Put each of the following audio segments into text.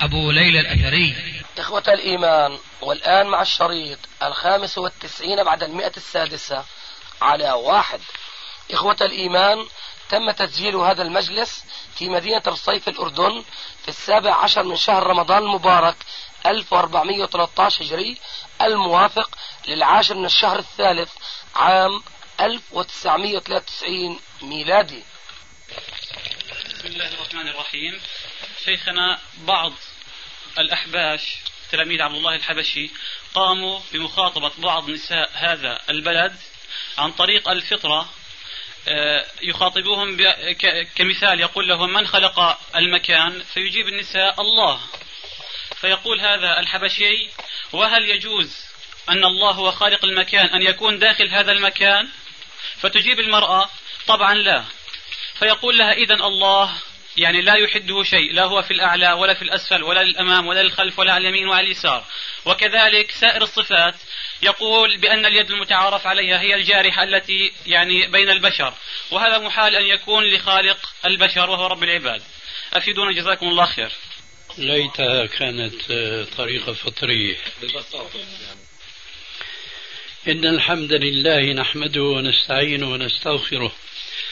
أبو ليلى الأثري. إخوة الإيمان والآن مع الشريط الخامس والتسعين بعد المئة السادسة على واحد. إخوة الإيمان تم تسجيل هذا المجلس في مدينة الصيف الأردن في السابع عشر من شهر رمضان المبارك 1413 هجري الموافق للعاشر من الشهر الثالث عام 1993 ميلادي. بسم الله الرحمن الرحيم. شيخنا بعض الأحباش تلاميذ عبد الله الحبشي قاموا بمخاطبة بعض نساء هذا البلد عن طريق الفطرة آه، يخاطبوهم كمثال يقول لهم من خلق المكان؟ فيجيب النساء الله. فيقول هذا الحبشي وهل يجوز أن الله هو خالق المكان أن يكون داخل هذا المكان؟ فتجيب المرأة طبعا لا. فيقول لها إذا الله يعني لا يحده شيء لا هو في الأعلى ولا في الأسفل ولا للأمام ولا للخلف ولا على اليمين وعلى اليسار. وكذلك سائر الصفات يقول بأن اليد المتعارف عليها هي الجارحة التي يعني بين البشر. وهذا محال أن يكون لخالق البشر وهو رب العباد. أفيدونا جزاكم الله خير. ليتها كانت طريقة فطرية ببساطة. إن الحمد لله نحمده ونستعينه ونستغفره.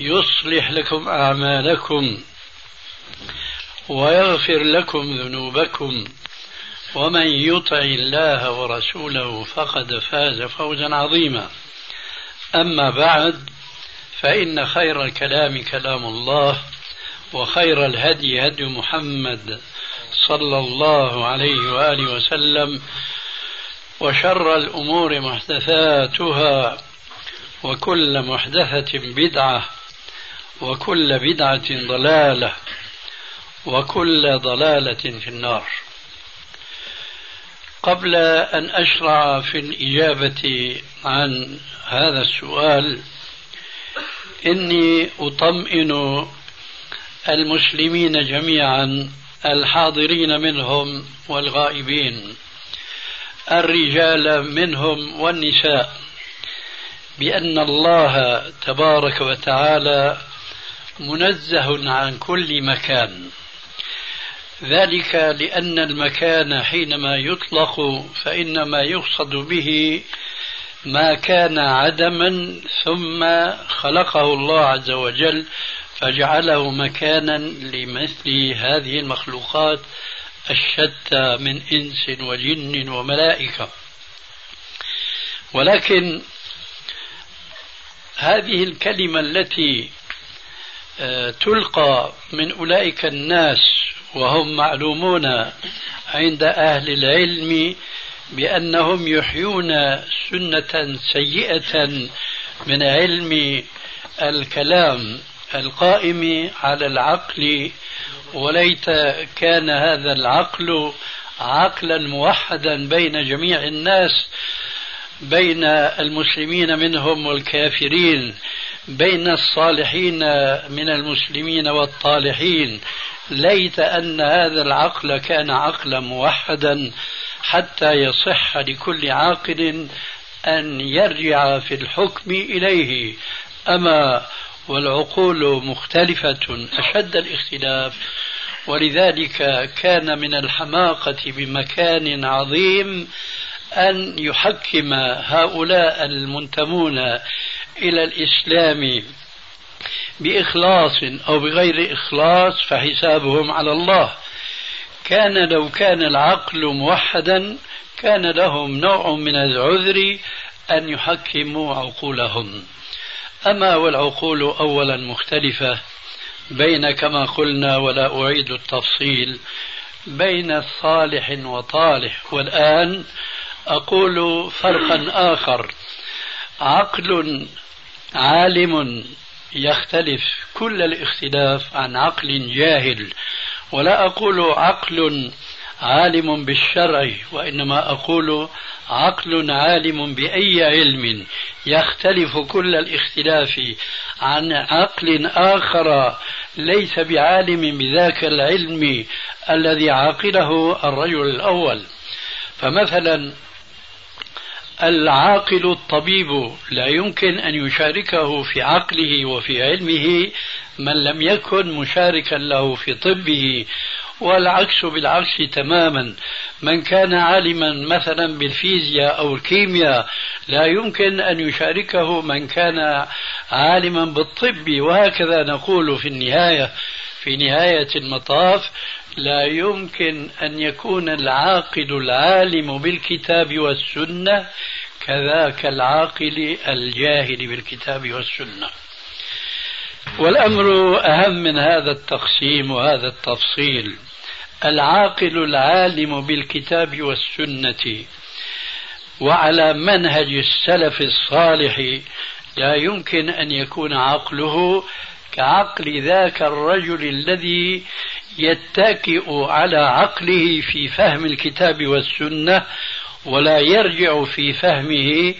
يصلح لكم أعمالكم ويغفر لكم ذنوبكم ومن يطع الله ورسوله فقد فاز فوزا عظيما. أما بعد فإن خير الكلام كلام الله وخير الهدي هدي محمد صلى الله عليه وآله وسلم وشر الأمور محدثاتها وكل محدثة بدعة وكل بدعة ضلالة وكل ضلالة في النار. قبل أن أشرع في الإجابة عن هذا السؤال إني أطمئن المسلمين جميعا الحاضرين منهم والغائبين الرجال منهم والنساء بأن الله تبارك وتعالى منزه عن كل مكان. ذلك لأن المكان حينما يطلق فإنما يقصد به ما كان عدما ثم خلقه الله عز وجل فجعله مكانا لمثل هذه المخلوقات الشتى من إنس وجن وملائكة. ولكن هذه الكلمة التي تلقى من أولئك الناس وهم معلومون عند أهل العلم بأنهم يحيون سنة سيئة من علم الكلام القائم على العقل وليت كان هذا العقل عقلا موحدا بين جميع الناس بين المسلمين منهم والكافرين. بين الصالحين من المسلمين والطالحين. ليت أن هذا العقل كان عقلا موحدا حتى يصح لكل عاقل أن يرجع في الحكم إليه. أما والعقول مختلفة أشد الاختلاف. ولذلك كان من الحماقة بمكان عظيم أن يحكم هؤلاء المنتمون إلى الإسلام بإخلاص أو بغير إخلاص فحسابهم على الله. كان لو كان العقل موحدا كان لهم نوع من العذر أن يحكموا عقولهم. أما والعقول أولا مختلفة بين كما قلنا ولا أعيد التفصيل بين صالح وطالح. والآن أقول فرقا آخر. عقل عالم يختلف كل الاختلاف عن عقل جاهل ولا أقول عقل عالم بالشرع وإنما أقول عقل عالم بأي علم. يختلف كل الاختلاف عن عقل آخر ليس بعالم بذاك العلم الذي عقله الرجل الأول. فمثلا العاقل الطبيب لا يمكن أن يشاركه في عقله وفي علمه من لم يكن مشاركا له في طبه والعكس بالعكس تماما. من كان عالما مثلا بالفيزياء أو الكيمياء لا يمكن أن يشاركه من كان عالما بالطب. وهكذا نقول في النهاية في نهاية المطاف. لا يمكن أن يكون العاقل العالم بالكتاب والسنة كذاك العاقل الجاهل بالكتاب والسنة. والأمر أهم من هذا التقسيم وهذا التفصيل. العاقل العالم بالكتاب والسنة وعلى منهج السلف الصالح لا يمكن أن يكون عقله كعقل ذاك الرجل الذي يتكئ على عقله في فهم الكتاب والسنة ولا يرجع في فهمه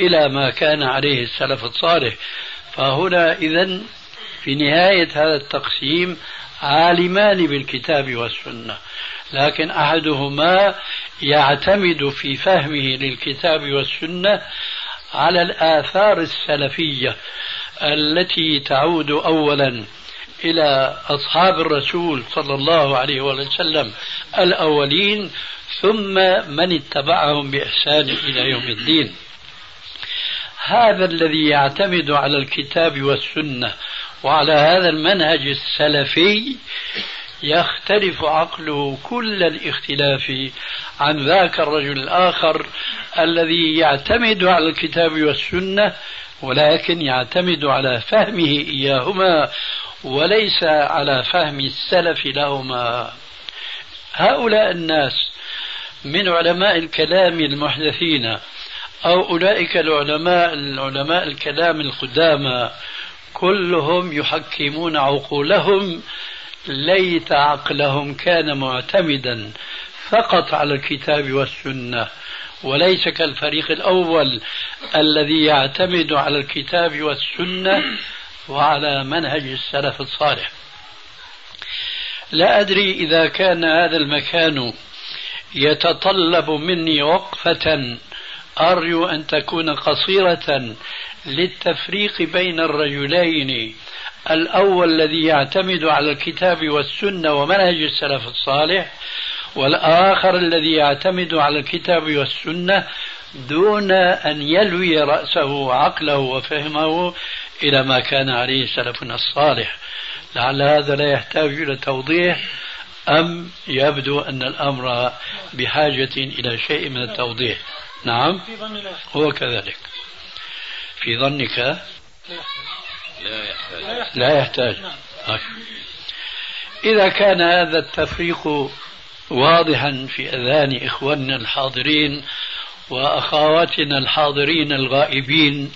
إلى ما كان عليه السلف الصالح. فهنا اذا في نهاية هذا التقسيم عالمان بالكتاب والسنة لكن أحدهما يعتمد في فهمه للكتاب والسنة على الآثار السلفية التي تعود اولا إلى أصحاب الرسول صلى الله عليه وسلم الأولين ثم من اتبعهم بإحسان إلى يوم الدين. هذا الذي يعتمد على الكتاب والسنة وعلى هذا المنهج السلفي يختلف عقله كل الاختلاف عن ذاك الرجل الآخر الذي يعتمد على الكتاب والسنة ولكن يعتمد على فهمه إياهما وليس على فهم السلف لهما. هؤلاء الناس من علماء الكلام المحدثين أو أولئك العلماء العلماء الكلام القدامى كلهم يحكمون عقولهم ليت عقلهم كان معتمدا فقط على الكتاب والسنة وليس كالفريق الأول الذي يعتمد على الكتاب والسنة وعلى منهج السلف الصالح. لا أدري إذا كان هذا المكان يتطلب مني وقفة. أرجو أن تكون قصيرة للتفريق بين الرجلين. الأول الذي يعتمد على الكتاب والسنة ومنهج السلف الصالح والآخر الذي يعتمد على الكتاب والسنة دون أن يلوي رأسه وعقله وفهمه. إلى ما كان عليه سلفنا الصالح. لعل هذا لا يحتاج إلى توضيح أم يبدو أن الأمر بحاجة إلى شيء من التوضيح. نعم. هو كذلك. في ظنك؟ لا يحتاج. نعم. إذا كان هذا التفريق واضحا في أذهان إخواننا الحاضرين وأخواتنا الحاضرين الغائبين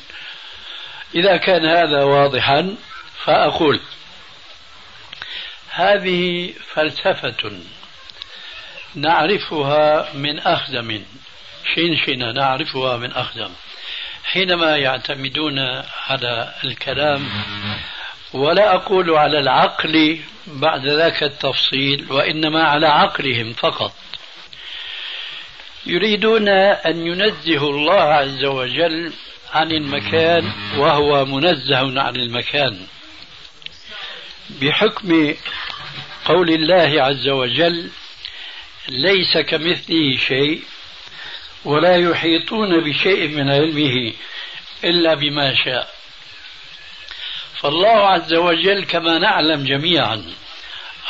إذا كان هذا واضحا فأقول هذه فلسفة نعرفها من أخدم. شنشنة نعرفها من أخدم. حينما يعتمدون على الكلام ولا أقول على العقل بعد ذاك التفصيل وإنما على عقلهم فقط. يريدون أن ينزهوا الله عز وجل عن المكان وهو منزه عن المكان. بحكم قول الله عز وجل ليس كمثله شيء ولا يحيطون بشيء من علمه إلا بما شاء. فالله عز وجل كما نعلم جميعا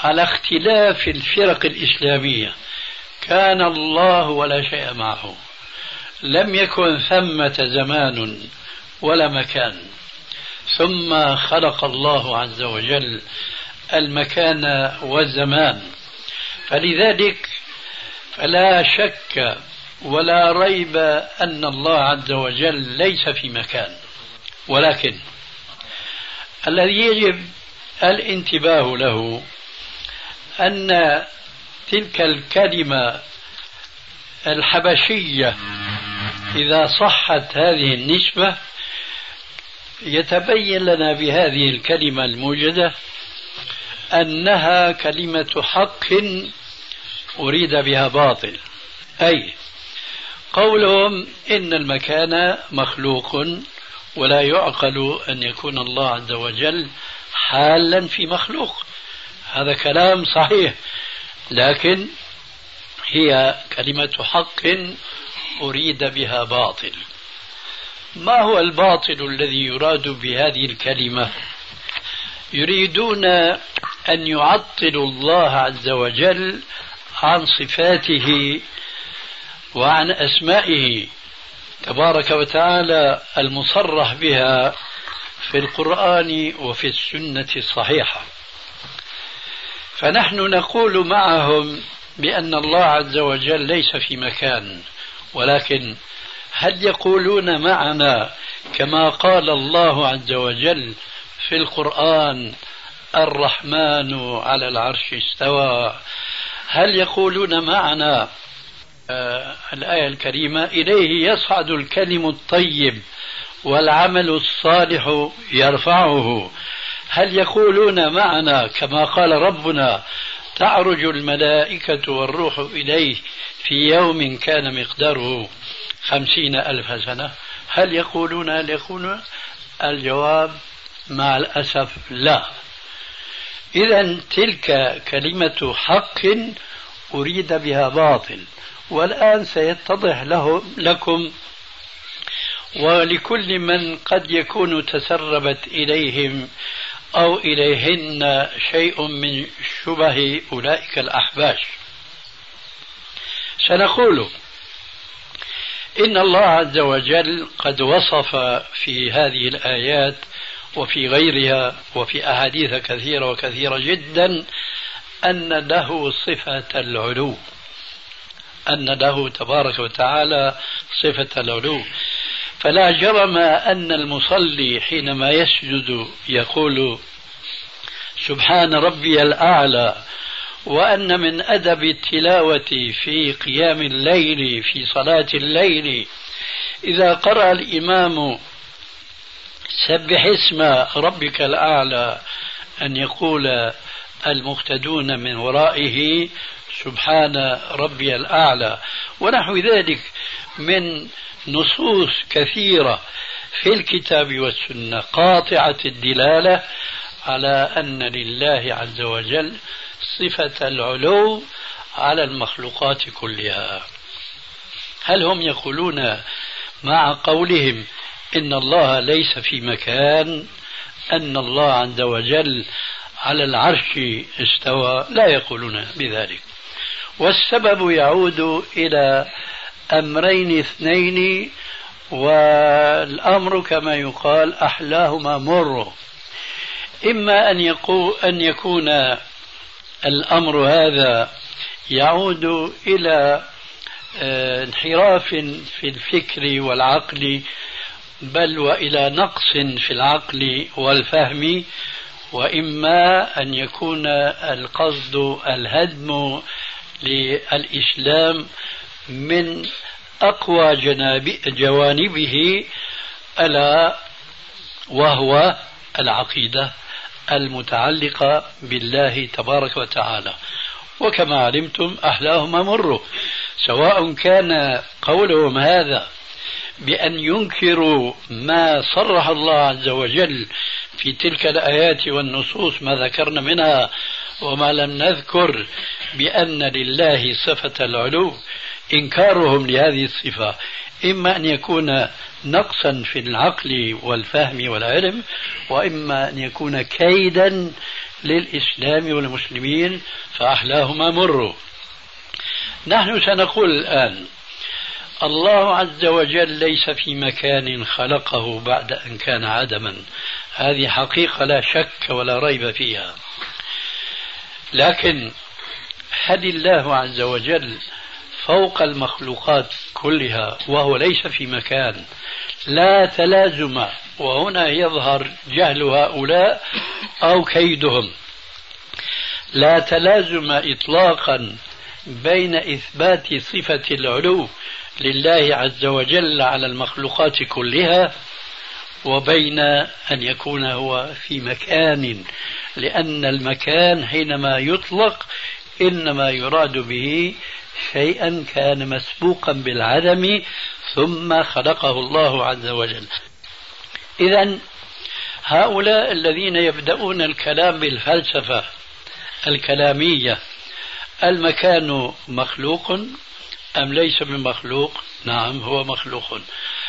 على اختلاف الفرق الإسلامية كان الله ولا شيء معه. لم يكن ثمة زمان ولا مكان. ثم خلق الله عز وجل المكان والزمان. فلذلك فلا شك ولا ريب أن الله عز وجل ليس في مكان. ولكن الذي يجب الانتباه له أن تلك الكلمة الحبشية. إذا صحت هذه النسبة يتبين لنا بهذه الكلمة الموجده أنها كلمة حق أريد بها باطل. أي قولهم إن المكان مخلوق ولا يعقل أن يكون الله عز وجل حالا في مخلوق. هذا كلام صحيح لكن هي كلمة حق أريد بها باطل. ما هو الباطل الذي يراد بهذه الكلمة؟ يريدون أن يعطلوا الله عز وجل عن صفاته وعن أسمائه. تبارك وتعالى المصرح بها في القرآن وفي السنة الصحيحة. فنحن نقول معهم بأن الله عز وجل ليس في مكان ولكن هل يقولون معنا كما قال الله عز وجل في القرآن الرحمن على العرش استوى. هل يقولون معنا آه الآية الكريمة إليه يصعد الكلم الطيب والعمل الصالح يرفعه. هل يقولون معنا كما قال ربنا تعرج الملائكة والروح إليه في يوم كان مقداره خمسين ألف سنة. هل يقولون هل يقولون؟ الجواب مع الأسف لا. إذا تلك كلمة حق أريد بها باطل والآن سيتضح له لكم. ولكل من قد يكون تسربت إليهم أو إليهن شيء من شبه أولئك الأحباش. سنقول إن الله عز وجل قد وصف في هذه الآيات وفي غيرها وفي أحاديث كثيرة وكثيرة جدا أن له صفة العلو. أن له تبارك وتعالى صفة العلو. فلا جرم أن المصلي حينما يسجد يقول سبحان ربي الأعلى وأن من أدب التلاوة في قيام الليل في صلاة الليل. إذا قرأ الإمام سبح اسم ربك الأعلى أن يقول المقتدون من ورائه سبحان ربي الأعلى. ونحو ذلك من نصوص كثيرة في الكتاب والسنة قاطعة الدلالة على أن لله عز وجل صفة العلو على المخلوقات كلها. هل هم يقولون مع قولهم إن الله ليس في مكان أن الله عز وجل على العرش استوى؟ لا يقولون بذلك. والسبب يعود إلى أمرين اثنين والأمر كما يقال أحلاهما مر. إما أن, يقول أن يكون الأمر هذا يعود إلى آه، انحراف في الفكر والعقل بل وإلى نقص في العقل والفهم وإما أن يكون القصد الهدم للإسلام من أقوى جوانبه ألا وهو العقيدة المتعلقة بالله تبارك وتعالى. وكما علمتم أحلاهما مر. سواء كان قولهم هذا بأن ينكروا ما صرح الله عز وجل في تلك الآيات والنصوص ما ذكرنا منها وما لم نذكر بأن لله صفة العلو. إنكارهم لهذه الصفة. إما أن يكون نقصا في العقل والفهم والعلم وإما أن يكون كيدا للإسلام والمسلمين فأحلاهما مر نحن سنقول الآن الله عز وجل ليس في مكان خلقه بعد أن كان عدما. هذه حقيقة لا شك ولا ريب فيها. لكن هل الله عز وجل فوق المخلوقات كلها وهو ليس في مكان. لا تلازم وهنا يظهر جهل هؤلاء أو كيدهم. لا تلازم اطلاقا بين إثبات صفة العلو لله عز وجل على المخلوقات كلها وبين أن يكون هو في مكان لأن المكان حينما يطلق إنما يراد به شيئا كان مسبوقا بالعدم ثم خلقه الله عز وجل. اذا هؤلاء الذين يبدأون الكلام بالفلسفة الكلامية المكان مخلوق أم ليس بمخلوق؟ نعم هو مخلوق.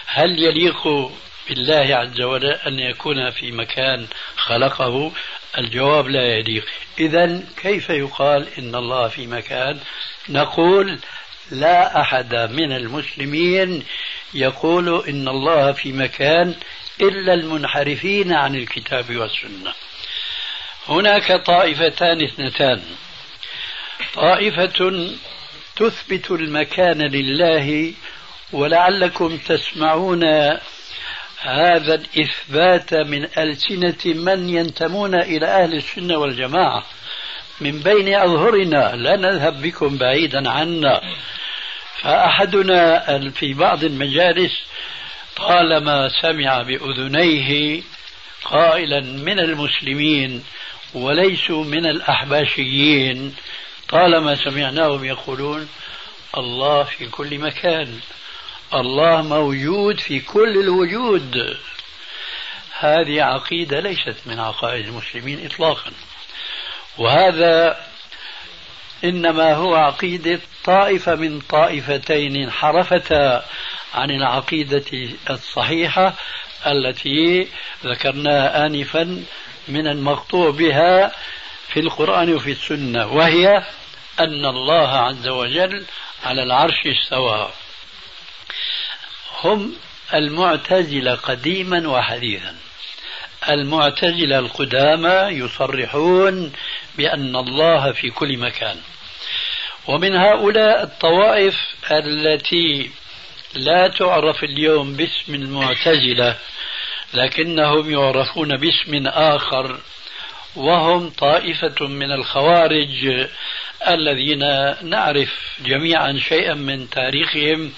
هل يليق بالله عز وجل أن يكون في مكان خلقه؟ الجواب لا يليق. إذا كيف يقال إن الله في مكان؟ نقول لا أحد من المسلمين يقول إن الله في مكان إلا المنحرفين عن الكتاب والسنة. هناك طائفتان اثنتان. طائفة تثبت المكان لله ولعلكم تسمعون هذا الإثبات من ألسنة من ينتمون إلى أهل السنة والجماعة. من بين أظهرنا لا نذهب بكم بعيدا عنا. فأحدنا في بعض المجالس طالما سمع بأذنيه قائلا من المسلمين وليسوا من الأحباشيين. طالما سمعناهم يقولون الله في كل مكان. الله موجود في كل الوجود. هذه عقيدة ليست من عقائد المسلمين إطلاقا. وهذا إنما هو عقيدة طائفة من طائفتين انحرفتا عن العقيدة الصحيحة التي ذكرناها آنفا من المقطوع بها في القرآن وفي السنة وهي أن الله عز وجل على العرش استوى. هم المعتزلة قديما وحديثا. المعتزلة القدامى يصرحون بأن الله في كل مكان. ومن هؤلاء الطوائف التي لا تعرف اليوم باسم المعتزلة لكنهم يعرفون باسم آخر وهم طائفة من الخوارج الذين نعرف جميعا شيئا من تاريخهم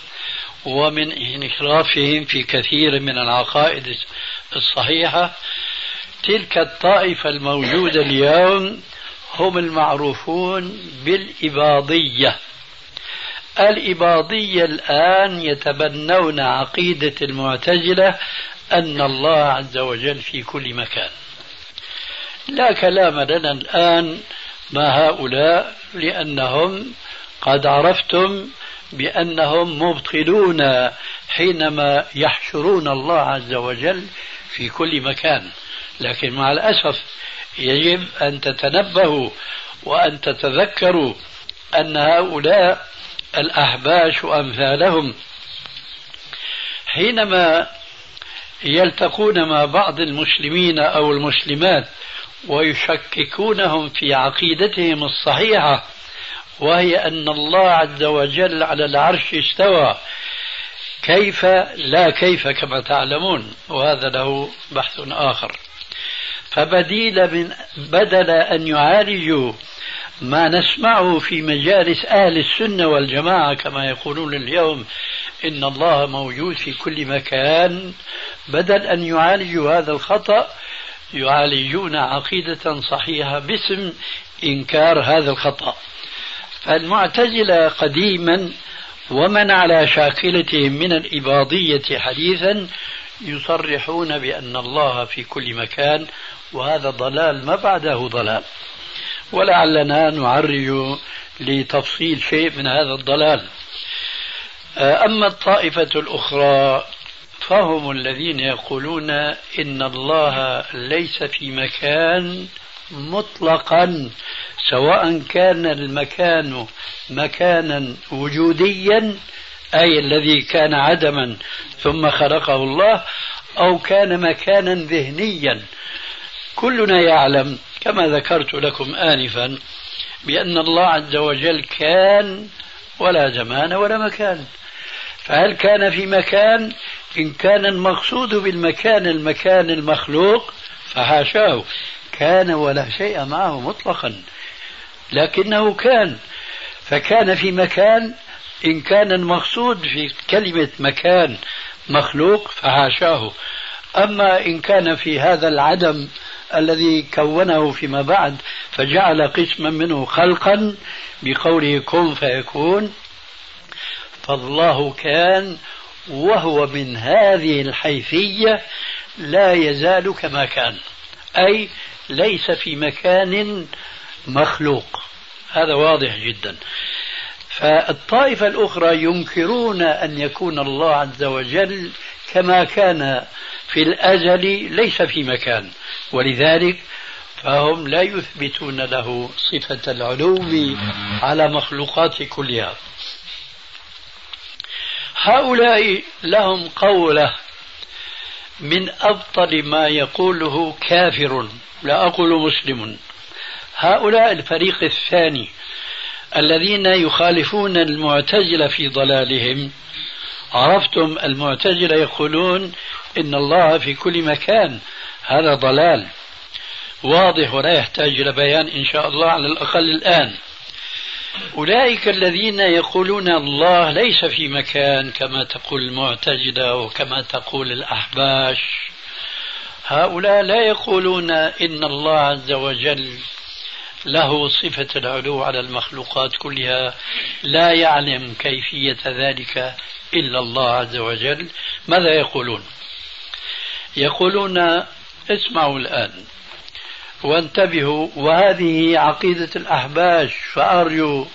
ومن انحرافهم في كثير من العقائد الصحيحة تلك الطائفة الموجودة اليوم هم المعروفون بالإباضية. الإباضية الآن يتبنون عقيدة المعتزلة أن الله عز وجل في كل مكان. لا كلام لنا الآن مع هؤلاء لأنهم قد عرفتم بأنهم مبطلون حينما يحشرون الله عز وجل في كل مكان. لكن مع الأسف يجب أن تتنبهوا وأن تتذكروا أن هؤلاء الأحباش وأمثالهم حينما يلتقون مع بعض المسلمين أو المسلمات ويشككونهم في عقيدتهم الصحيحة وهي أن الله عز وجل على العرش استوى. كيف؟ لا كيف كما تعلمون. وهذا له بحث آخر. فبديل من بدل أن يعالجوا ما نسمعه في مجالس أهل السنة والجماعة كما يقولون اليوم إن الله موجود في كل مكان. بدل أن يعالجوا هذا الخطأ يعالجون عقيدة صحيحة باسم إنكار هذا الخطأ. فالمعتزلة قديما ومن على شاكلتهم من الإباضية حديثا يصرحون بأن الله في كل مكان وهذا ضلال ما بعده ضلال. ولعلنا نعرج لتفصيل شيء من هذا الضلال. أما الطائفة الأخرى فهم الذين يقولون إن الله ليس في مكان مطلقا. سواء كان المكان مكانا وجوديا أي الذي كان عدما ثم خلقه الله أو كان مكانا ذهنيا. كلنا يعلم كما ذكرت لكم آنفا بأن الله عز وجل كان ولا زمان ولا مكان. فهل كان في مكان؟ إن كان المقصود بالمكان المكان المخلوق فحاشاه. كان ولا شيء معه مطلقا. لكنه كان فكان في مكان إن كان المقصود في كلمة مكان مخلوق فحاشاه. أما إن كان في هذا العدم الذي كونه فيما بعد فجعل قسما منه خلقا بقوله كن فيكون. فالله كان وهو من هذه الحيثية لا يزال كما كان. أي ليس في مكان مخلوق. هذا واضح جدا. فالطائفة الأخرى ينكرون أن يكون الله عز وجل كما كان في الأزل ليس في مكان. ولذلك فهم لا يثبتون له صفة العلو على مخلوقات كلها. هؤلاء لهم قولة من أبطل ما يقوله كافر لا أقول مسلم. هؤلاء الفريق الثاني الذين يخالفون المعتزلة في ضلالهم. عرفتم المعتزلة يقولون إن الله في كل مكان هذا ضلال. واضح ولا يحتاج إلى بيان إن شاء الله على الأقل الآن. أولئك الذين يقولون الله ليس في مكان كما تقول المعتزلة وكما تقول الأحباش. هؤلاء لا يقولون إن الله عز وجل له صفة العلو على المخلوقات كلها لا يعلم كيفية ذلك إلا الله عز وجل. ماذا يقولون؟ يقولون اسمعوا الآن وانتبهوا وهذه عقيدة الأحباش فأرجو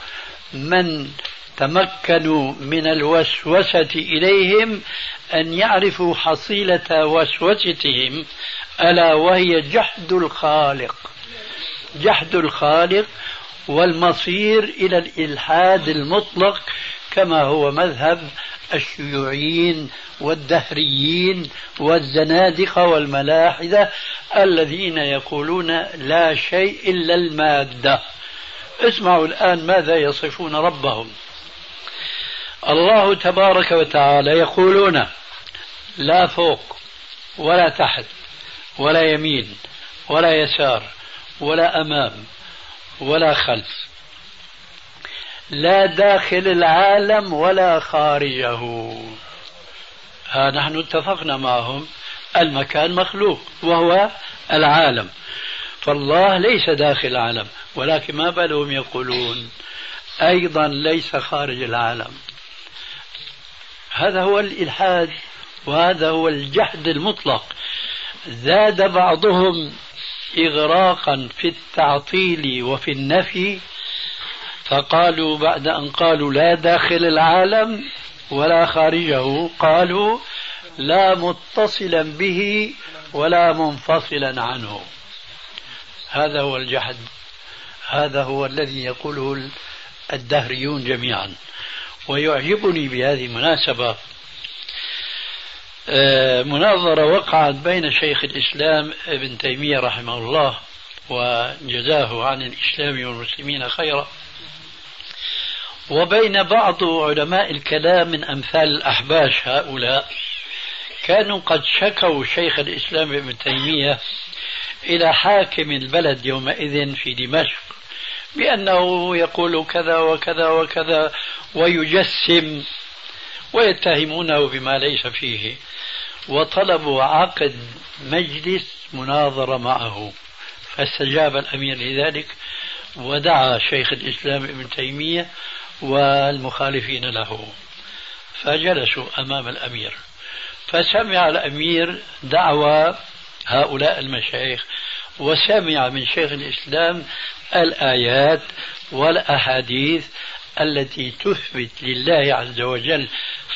من تمكنوا من الوسوسة إليهم أن يعرفوا حصيلة وسوستهم ألا وهي جحد الخالق. جحد الخالق والمصير إلى الإلحاد المطلق كما هو مذهب الشيوعيين والدهريين والزنادقة والملاحدة الذين يقولون لا شيء إلا المادة. اسمعوا الآن ماذا يصفون ربهم. الله تبارك وتعالى يقولون لا فوق ولا تحت ولا يمين ولا يسار ولا أمام ولا خلف. لا داخل العالم ولا خارجه. ها نحن اتفقنا معهم. المكان مخلوق وهو العالم. فالله ليس داخل العالم ولكن ما بالهم يقولون؟ أيضا ليس خارج العالم. هذا هو الإلحاد وهذا هو الجحد المطلق. زاد بعضهم إغراقا في التعطيل وفي النفي فقالوا بعد أن قالوا لا داخل العالم ولا خارجه قالوا لا متصلا به ولا منفصلا عنه. هذا هو الجحد هذا هو الذي يقوله الدهريون جميعا. ويعجبني بهذه المناسبة مناظرة وقعت بين شيخ الإسلام ابن تيمية رحمه الله وجزاه عن الإسلام والمسلمين خيرا. وبين بعض علماء الكلام من أمثال الأحباش هؤلاء كانوا قد شكوا شيخ الإسلام ابن تيمية إلى حاكم البلد يومئذ في دمشق بأنه يقول كذا وكذا وكذا ويجسم ويتهمونه بما ليس فيه. وطلبوا عقد مجلس مناظرة معه. فاستجاب الأمير لذلك ودعا شيخ الإسلام ابن تيمية والمخالفين له. فجلسوا أمام الأمير. فسمع الأمير دعوى هؤلاء المشايخ وسمع من شيخ الإسلام الآيات والأحاديث التي تثبت لله عز وجل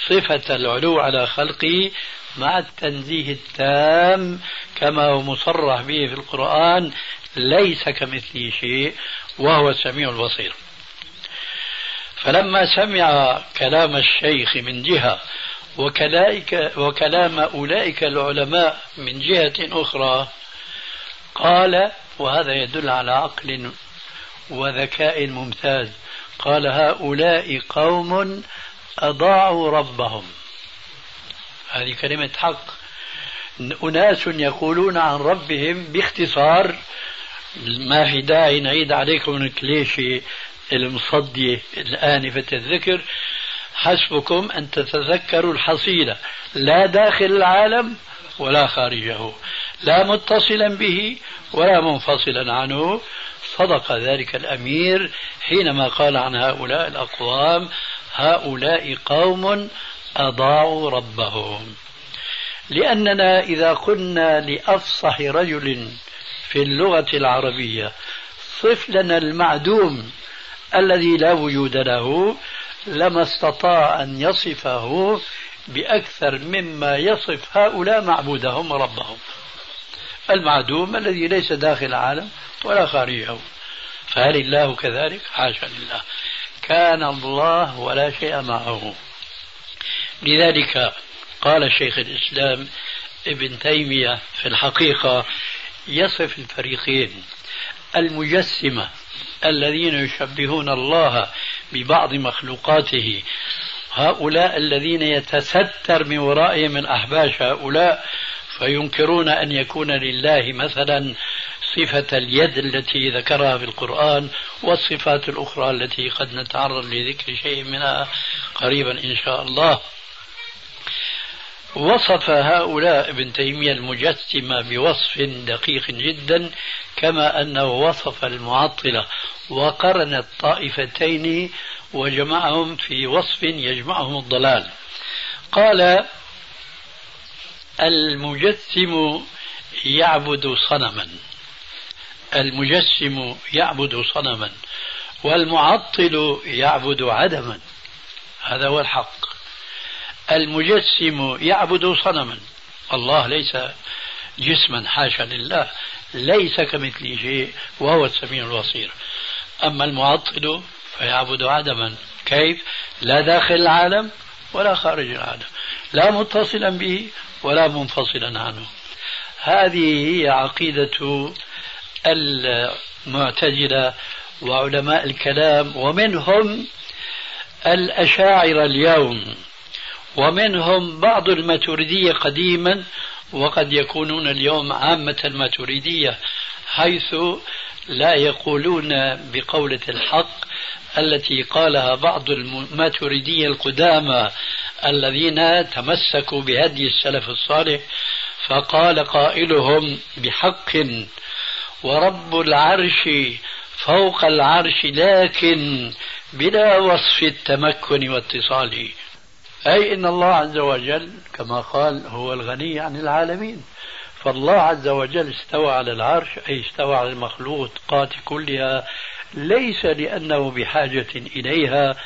صفة العلو على خلقه مع التنزيه التام كما هو مصرح به في القرآن ليس كمثله شيء وهو السميع البصير. فلما سمع كلام الشيخ من جهة وكلائك وكلام أولئك العلماء من جهة أخرى قال وهذا يدل على عقل وذكاء ممتاز قال هؤلاء قوم أضاعوا ربهم. هذه كلمة حق. أناس يقولون عن ربهم باختصار ما في داعي نعيد عليكم الكليشة المصدية الآنفة الذكر. حسبكم أن تتذكروا الحصيلة. لا داخل العالم ولا خارجه. لا متصلا به ولا منفصلا عنه. صدق ذلك الأمير حينما قال عن هؤلاء الأقوام هؤلاء قوم أضاعوا ربهم. لأننا إذا قلنا لأفصح رجل في اللغة العربية صف لنا المعدوم الذي لا وجود له لما استطاع أن يصفه بأكثر مما يصف هؤلاء معبودهم وربهم المعدوم الذي ليس داخل العالم ولا خارجه. فهل الله كذلك؟ حاشا لله. كان الله ولا شيء معه. لذلك قال شيخ الإسلام ابن تيمية في الحقيقة يصف الفريقين المجسمة الذين يشبهون الله ببعض مخلوقاته. هؤلاء الذين يتستر من ورائهم الأحباش هؤلاء فينكرون أن يكون لله مثلا صفة اليد التي ذكرها في القرآن والصفات الأخرى التي قد نتعرض لذكر شيء منها قريبا إن شاء الله. وصف هؤلاء ابن تيمية المجسمة بوصف دقيق جدا كما أنه وصف المعطلة وقرن الطائفتين وجمعهم في وصف يجمعهم الضلال. قال المجسم يعبد صنما. المجسم يعبد صنما والمعطل يعبد عدما. هذا هو الحق. المجسم يعبد صنما. الله ليس جسما حاشا لله. ليس كمثله شيء وهو السميع البصير. أما المعطل فيعبد عدما. كيف؟ لا داخل العالم ولا خارج العالم. لا متصلا به ولا منفصلا عنه. هذه هي عقيدة المعتزلة وعلماء الكلام ومنهم الأشاعرة اليوم. ومنهم بعض الماتريدية قديما وقد يكونون اليوم عامة الماتريدية حيث لا يقولون بقولة الحق التي قالها بعض الماتريدية القدامى الذين تمسكوا بهدي السلف الصالح فقال قائلهم بحق ورب العرش فوق العرش لكن بلا وصف التمكن واتصاله. أي إن الله عز وجل كما قال هو الغني عن العالمين. فالله عز وجل استوى على العرش أي استوى على المخلوقات كلها. ليس لأنه بحاجة إليها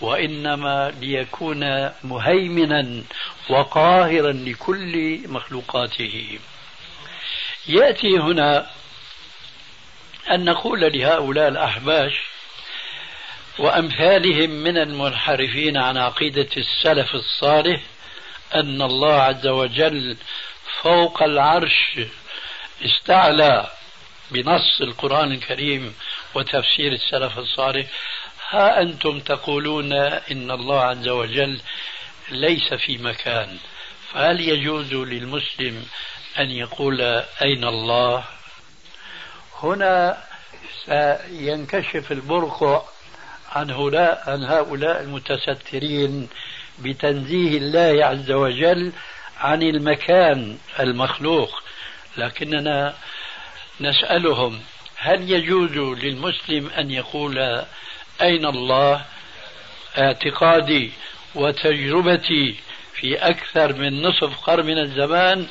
وإنما ليكون مهيمنا وقاهرا لكل مخلوقاته. يأتي هنا أن نقول لهؤلاء الأحباش وأمثالهم من المنحرفين عن عقيدة السلف الصالح أن الله عز وجل فوق العرش استعلى بنص القرآن الكريم وتفسير السلف الصالح. ها أنتم تقولون إن الله عز وجل ليس في مكان فهل يجوز للمسلم أن يقول أين الله؟ هنا سينكشف البرقع عن هؤلاء عن هؤلاء المتسترين بتنزيه الله عز وجل عن المكان المخلوق. لكننا نسألهم هل يجوز للمسلم أن يقول أين الله؟ اعتقادي وتجربتي في أكثر من نصف قرن من الزمان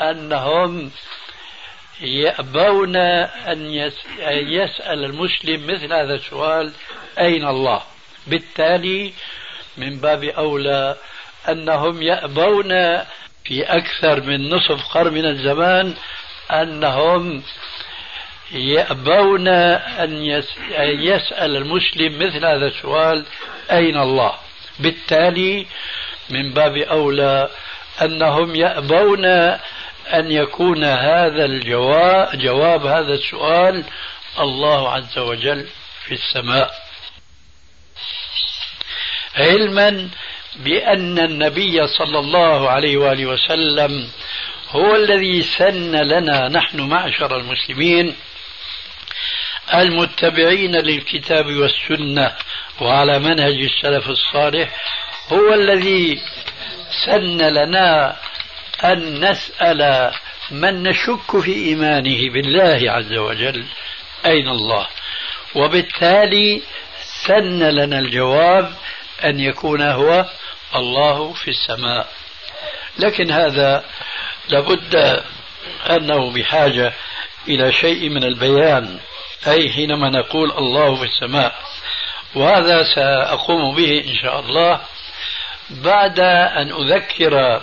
أنهم يأبون أن يسأل المسلم مثل هذا السؤال أين الله؟ بالتالي من باب أولى أنهم يأبون في أكثر من نصف قرن من الزمان أنهم يأبون أن يسأل المسلم مثل هذا السؤال أين الله؟ بالتالي من باب أولى أنهم يأبون أن يكون هذا الجواب جواب هذا السؤال الله عز وجل في السماء. علما بأن النبي صلى الله عليه وآله وسلم هو الذي سن لنا نحن معشر المسلمين المتبعين للكتاب والسنة وعلى منهج السلف الصالح هو الذي سن لنا أن نسأل من نشك في إيمانه بالله عز وجل أين الله؟ وبالتالي سن لنا الجواب أن يكون هو الله في السماء. لكن هذا لابد أنه بحاجة إلى شيء من البيان أي حينما نقول الله في السماء. وهذا سأقوم به إن شاء الله بعد أن أذكر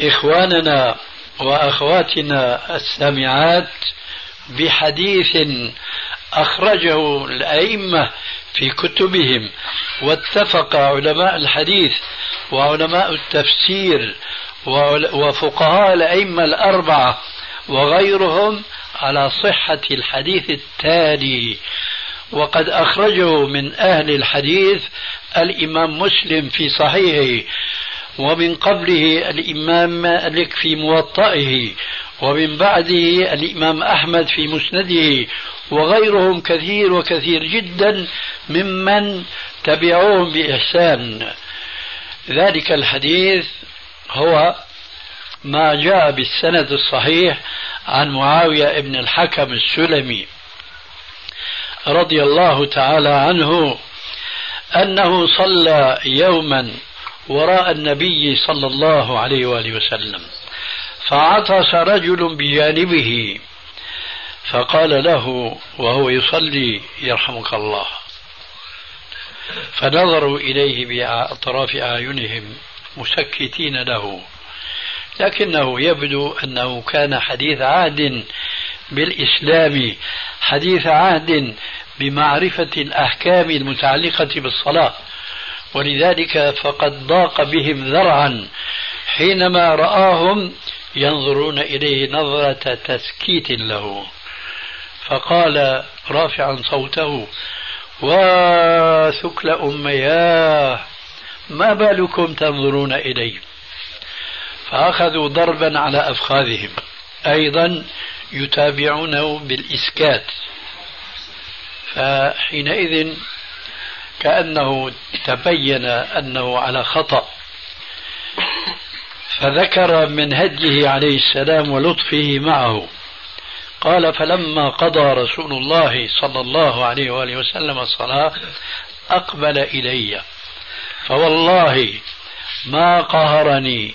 إخواننا وأخواتنا السامعات بحديث أخرجه الأئمة في كتبهم. واتفق علماء الحديث وعلماء التفسير وفقهاء الأئمة الأربعة وغيرهم على صحة الحديث التالي. وقد أخرجه من أهل الحديث الإمام مسلم في صحيحه ومن قبله الإمام مالك في موطئه ومن بعده الإمام أحمد في مسنده وغيرهم كثير وكثير جدا ممن تبعوهم بإحسان. ذلك الحديث هو ما جاء بالسند الصحيح عن معاوية بن الحكم السلمي رضي الله تعالى عنه أنه صلى يوما وراء النبي صلى الله عليه وآله وسلم فعطس رجل بجانبه فقال له وهو يصلي يرحمك الله. فنظروا إليه بأطراف أعينهم مسكتين له لكنه يبدو أنه كان حديث عهد بالإسلام حديث عهد بمعرفة الأحكام المتعلقة بالصلاة. ولذلك فقد ضاق بهم ذرعا حينما رآهم ينظرون إليه نظرة تسكيت له. فقال رافعا صوته وثكل أمياه ما بالكم تنظرون إلي؟ فأخذوا ضربا على أفخاذهم. أيضا يتابعونه بالإسكات. فحينئذ كأنه تبين أنه على خطأ. فذكر من هديه عليه السلام ولطفه معه. قال فلما قضى رسول الله صلى الله عليه وآله وسلم الصلاة أقبل إلي. فوالله ما قهرني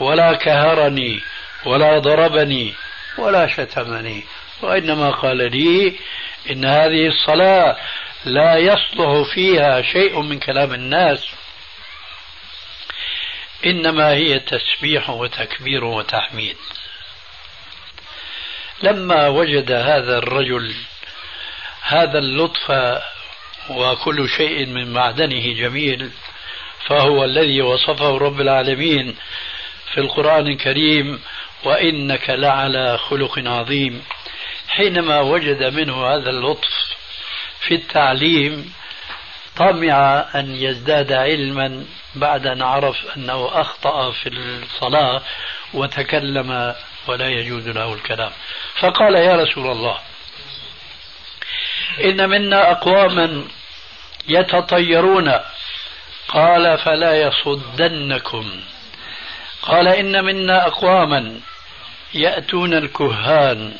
ولا كهرني ولا ضربني ولا شتمني. وإنما قال لي إن هذه الصلاة لا يصلح فيها شيء من كلام الناس. إنما هي تسبيح وتكبير وتحميد. لما وجد هذا الرجل هذا اللطف وكل شيء من معدنه جميل فهو الذي وصفه رب العالمين في القرآن الكريم وإنك لعلى خلق عظيم. حينما وجد منه هذا اللطف في التعليم طمع أن يزداد علما بعد أن عرف أنه أخطأ في الصلاة وتكلم ولا يجوز له الكلام. فقال يا رسول الله إن منا أقواما يتطيرون. قال فلا يصدنكم. قال إن منا أقواما يأتون الكهان.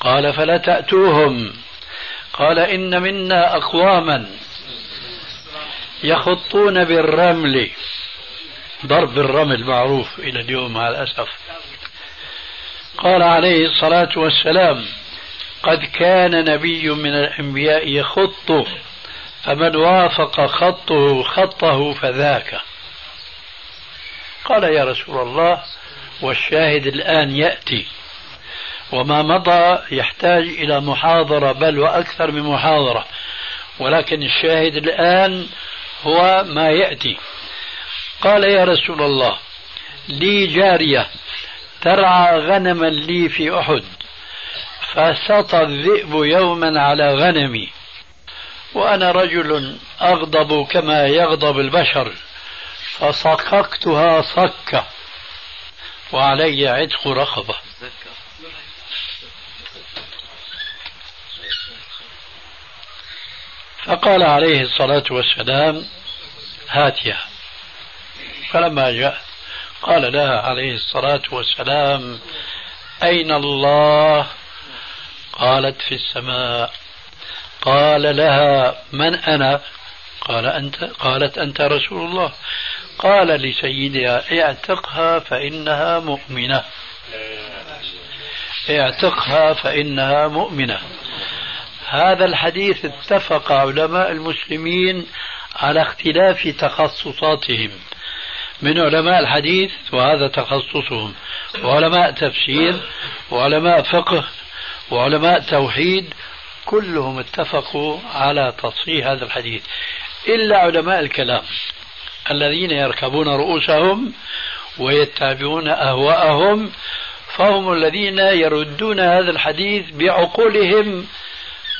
قال فلا تأتوهم. قال إن منا أقواما يخطون بالرمل. ضرب الرمل معروف إلى اليوم مع الأسف. قال عليه الصلاة والسلام قد كان نبي من الأنبياء يخط فمن وافق خطه خطه فذاك. قال يا رسول الله والشاهد الآن يأتي وما مضى يحتاج إلى محاضرة بل وأكثر من محاضرة ولكن الشاهد الآن هو ما يأتي. قال يا رسول الله لي جارية ترعى غنما لي في أحد فسطى الذئب يوما على غنمي وأنا رجل أغضب كما يغضب البشر فصككتها صكة وعلي عتق رقبة فقال عليه الصلاة والسلام هاتيها فلما جاء قال لها عليه الصلاة والسلام أين الله؟ قالت في السماء. قال لها من أنا؟ قال أنت قالت أنت رسول الله. قال لسيدها اعتقها فإنها مؤمنة. اعتقها فإنها مؤمنة. هذا الحديث اتفق علماء المسلمين على اختلاف تخصصاتهم. من علماء الحديث وهذا تخصصهم. وعلماء تفسير وعلماء فقه وعلماء توحيد كلهم اتفقوا على تصحيح هذا الحديث. إلا علماء الكلام الذين يركبون رؤوسهم ويتبعون أهواءهم فهم الذين يردون هذا الحديث بعقولهم.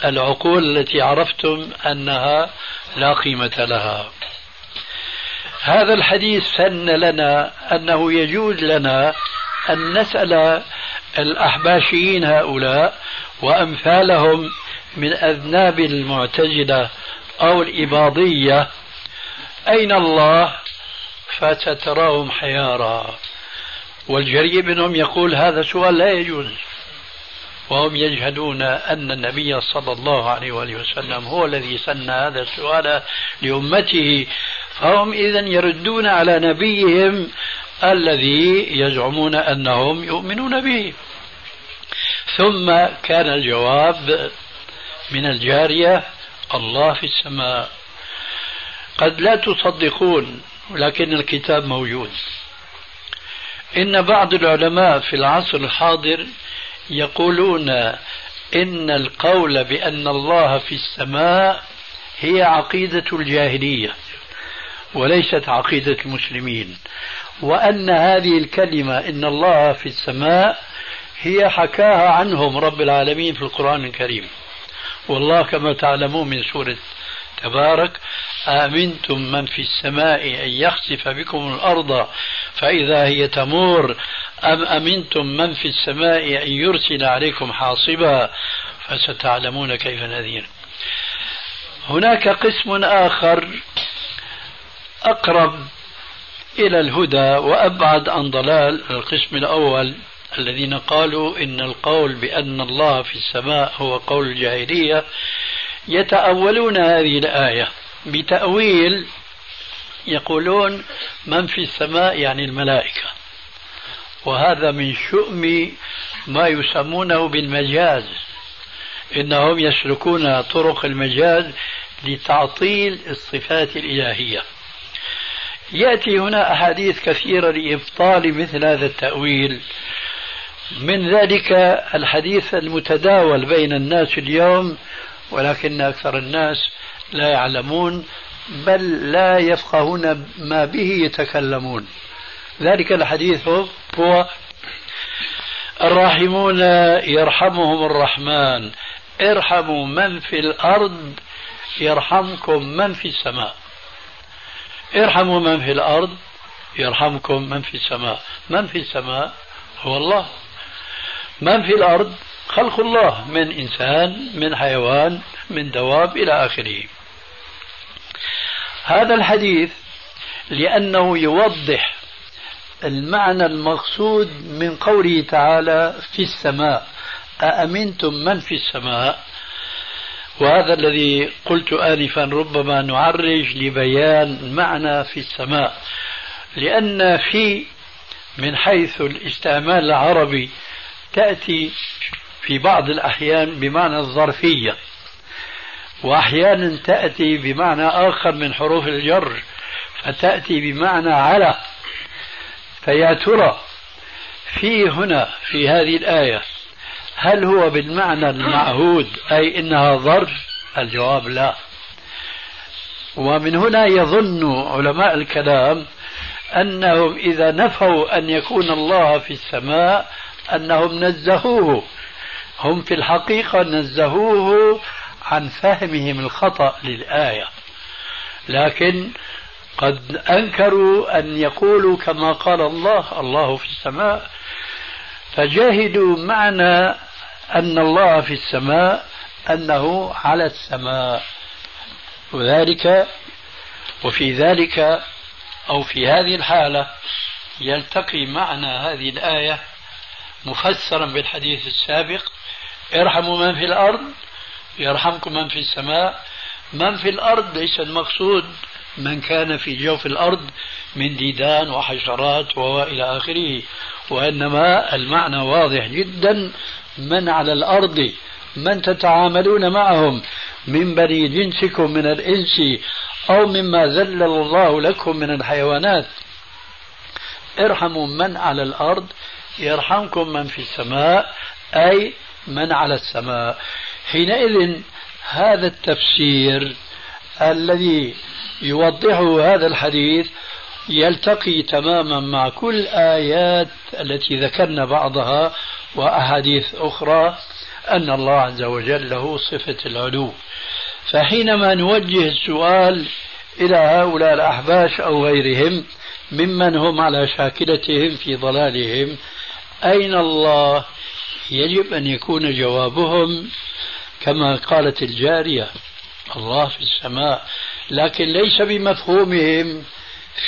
العقول التي عرفتم أنها لا قيمة لها. هذا الحديث سن لنا أنه يجوز لنا أن نسأل الأحباشيين هؤلاء وأمثالهم من أذناب المعتزلة أو الإباضية. أين الله؟ فستراهم حيارى والجريء منهم يقول هذا سؤال لا يجوز. وهم يجهلون أن النبي صلى الله عليه وآله وسلم هو الذي سن هذا السؤال لأمته فهم إذا يردون على نبيهم الذي يزعمون أنهم يؤمنون به. ثم كان الجواب من الجارية الله في السماء. قد لا تصدقون ولكن الكتاب موجود. إن بعض العلماء في العصر الحاضر يقولون إن القول بأن الله في السماء هي عقيدة الجاهلية. وليست عقيدة المسلمين. وأن هذه الكلمة إن الله في السماء هي حكاها عنهم رب العالمين في القرآن الكريم. والله كما تعلمون من سورة تبارك آمنتم من في السماء أن يخسف بكم الأرض فإذا هي تمور أم أمنتم من في السماء أن يرسل عليكم حاصبا فستعلمون كيف نذير. هناك قسم آخر أقرب إلى الهدى وأبعد عن ضلال القسم الأول الذين قالوا إن القول بأن الله في السماء هو قول الجاهلية يتأولون هذه الآية بتأويل يقولون من في السماء يعني الملائكة وهذا من شؤم ما يسمونه بالمجاز إنهم يسلكون طرق المجاز لتعطيل الصفات الإلهية يأتي هنا أحاديث كثيرة لإبطال مثل هذا التأويل. من ذلك الحديث المتداول بين الناس اليوم ولكن أكثر الناس لا يعلمون بل لا يفقهون ما به يتكلمون. ذلك الحديث هو الراحمون يرحمهم الرحمن. ارحموا من في الأرض يرحمكم من في السماء. ارحموا من في الأرض يرحمكم من في السماء. من في السماء؟ هو الله. من في الأرض؟ خلق الله. من إنسان من حيوان من دواب إلى آخره. هذا الحديث لأنه يوضح المعنى المقصود من قوله تعالى في السماء. أأمنتم من في السماء؟ وهذا الذي قلت آنفا ربما نعرج لبيان معنى في السماء. لأن في من حيث الاستعمال العربي تأتي في بعض الأحيان بمعنى الظرفية وأحيانا تأتي بمعنى آخر من حروف الجر فتأتي بمعنى على فيا ترى في هنا في هذه الآية هل هو بالمعنى المعهود أي إنها ظرف الجواب لا. ومن هنا يظن علماء الكلام أنهم إذا نفوا أن يكون الله في السماء أنهم نزهوه. هم في الحقيقة نزهوه عن فهمهم الخطأ للآية. لكن قد أنكروا أن يقولوا كما قال الله الله في السماء. فجاهدوا معنى أن الله في السماء أنه على السماء. وذلك وفي ذلك أو في هذه الحالة يلتقي معنى هذه الآية مفسرا بالحديث السابق ارحموا من في الأرض يرحمكم من في السماء. من في الأرض ليس المقصود من كان في جوف الأرض من ديدان وحشرات وإلى آخره وإنما المعنى واضح جدا من على الأرض من تتعاملون معهم من بني جنسكم من الإنس أو مما ذلل الله لكم من الحيوانات. ارحموا من على الأرض يرحمكم من في السماء أي من على السماء. حينئذ هذا التفسير الذي يوضحه هذا الحديث يلتقي تماما مع كل آيات التي ذكرنا بعضها وأحاديث أخرى أن الله عز وجل له صفة العلو. فحينما نوجه السؤال إلى هؤلاء الأحباش أو غيرهم ممن هم على شاكلتهم في ضلالهم أين الله؟ يجب أن يكون جوابهم كما قالت الجارية الله في السماء. لكن ليس بمفهومهم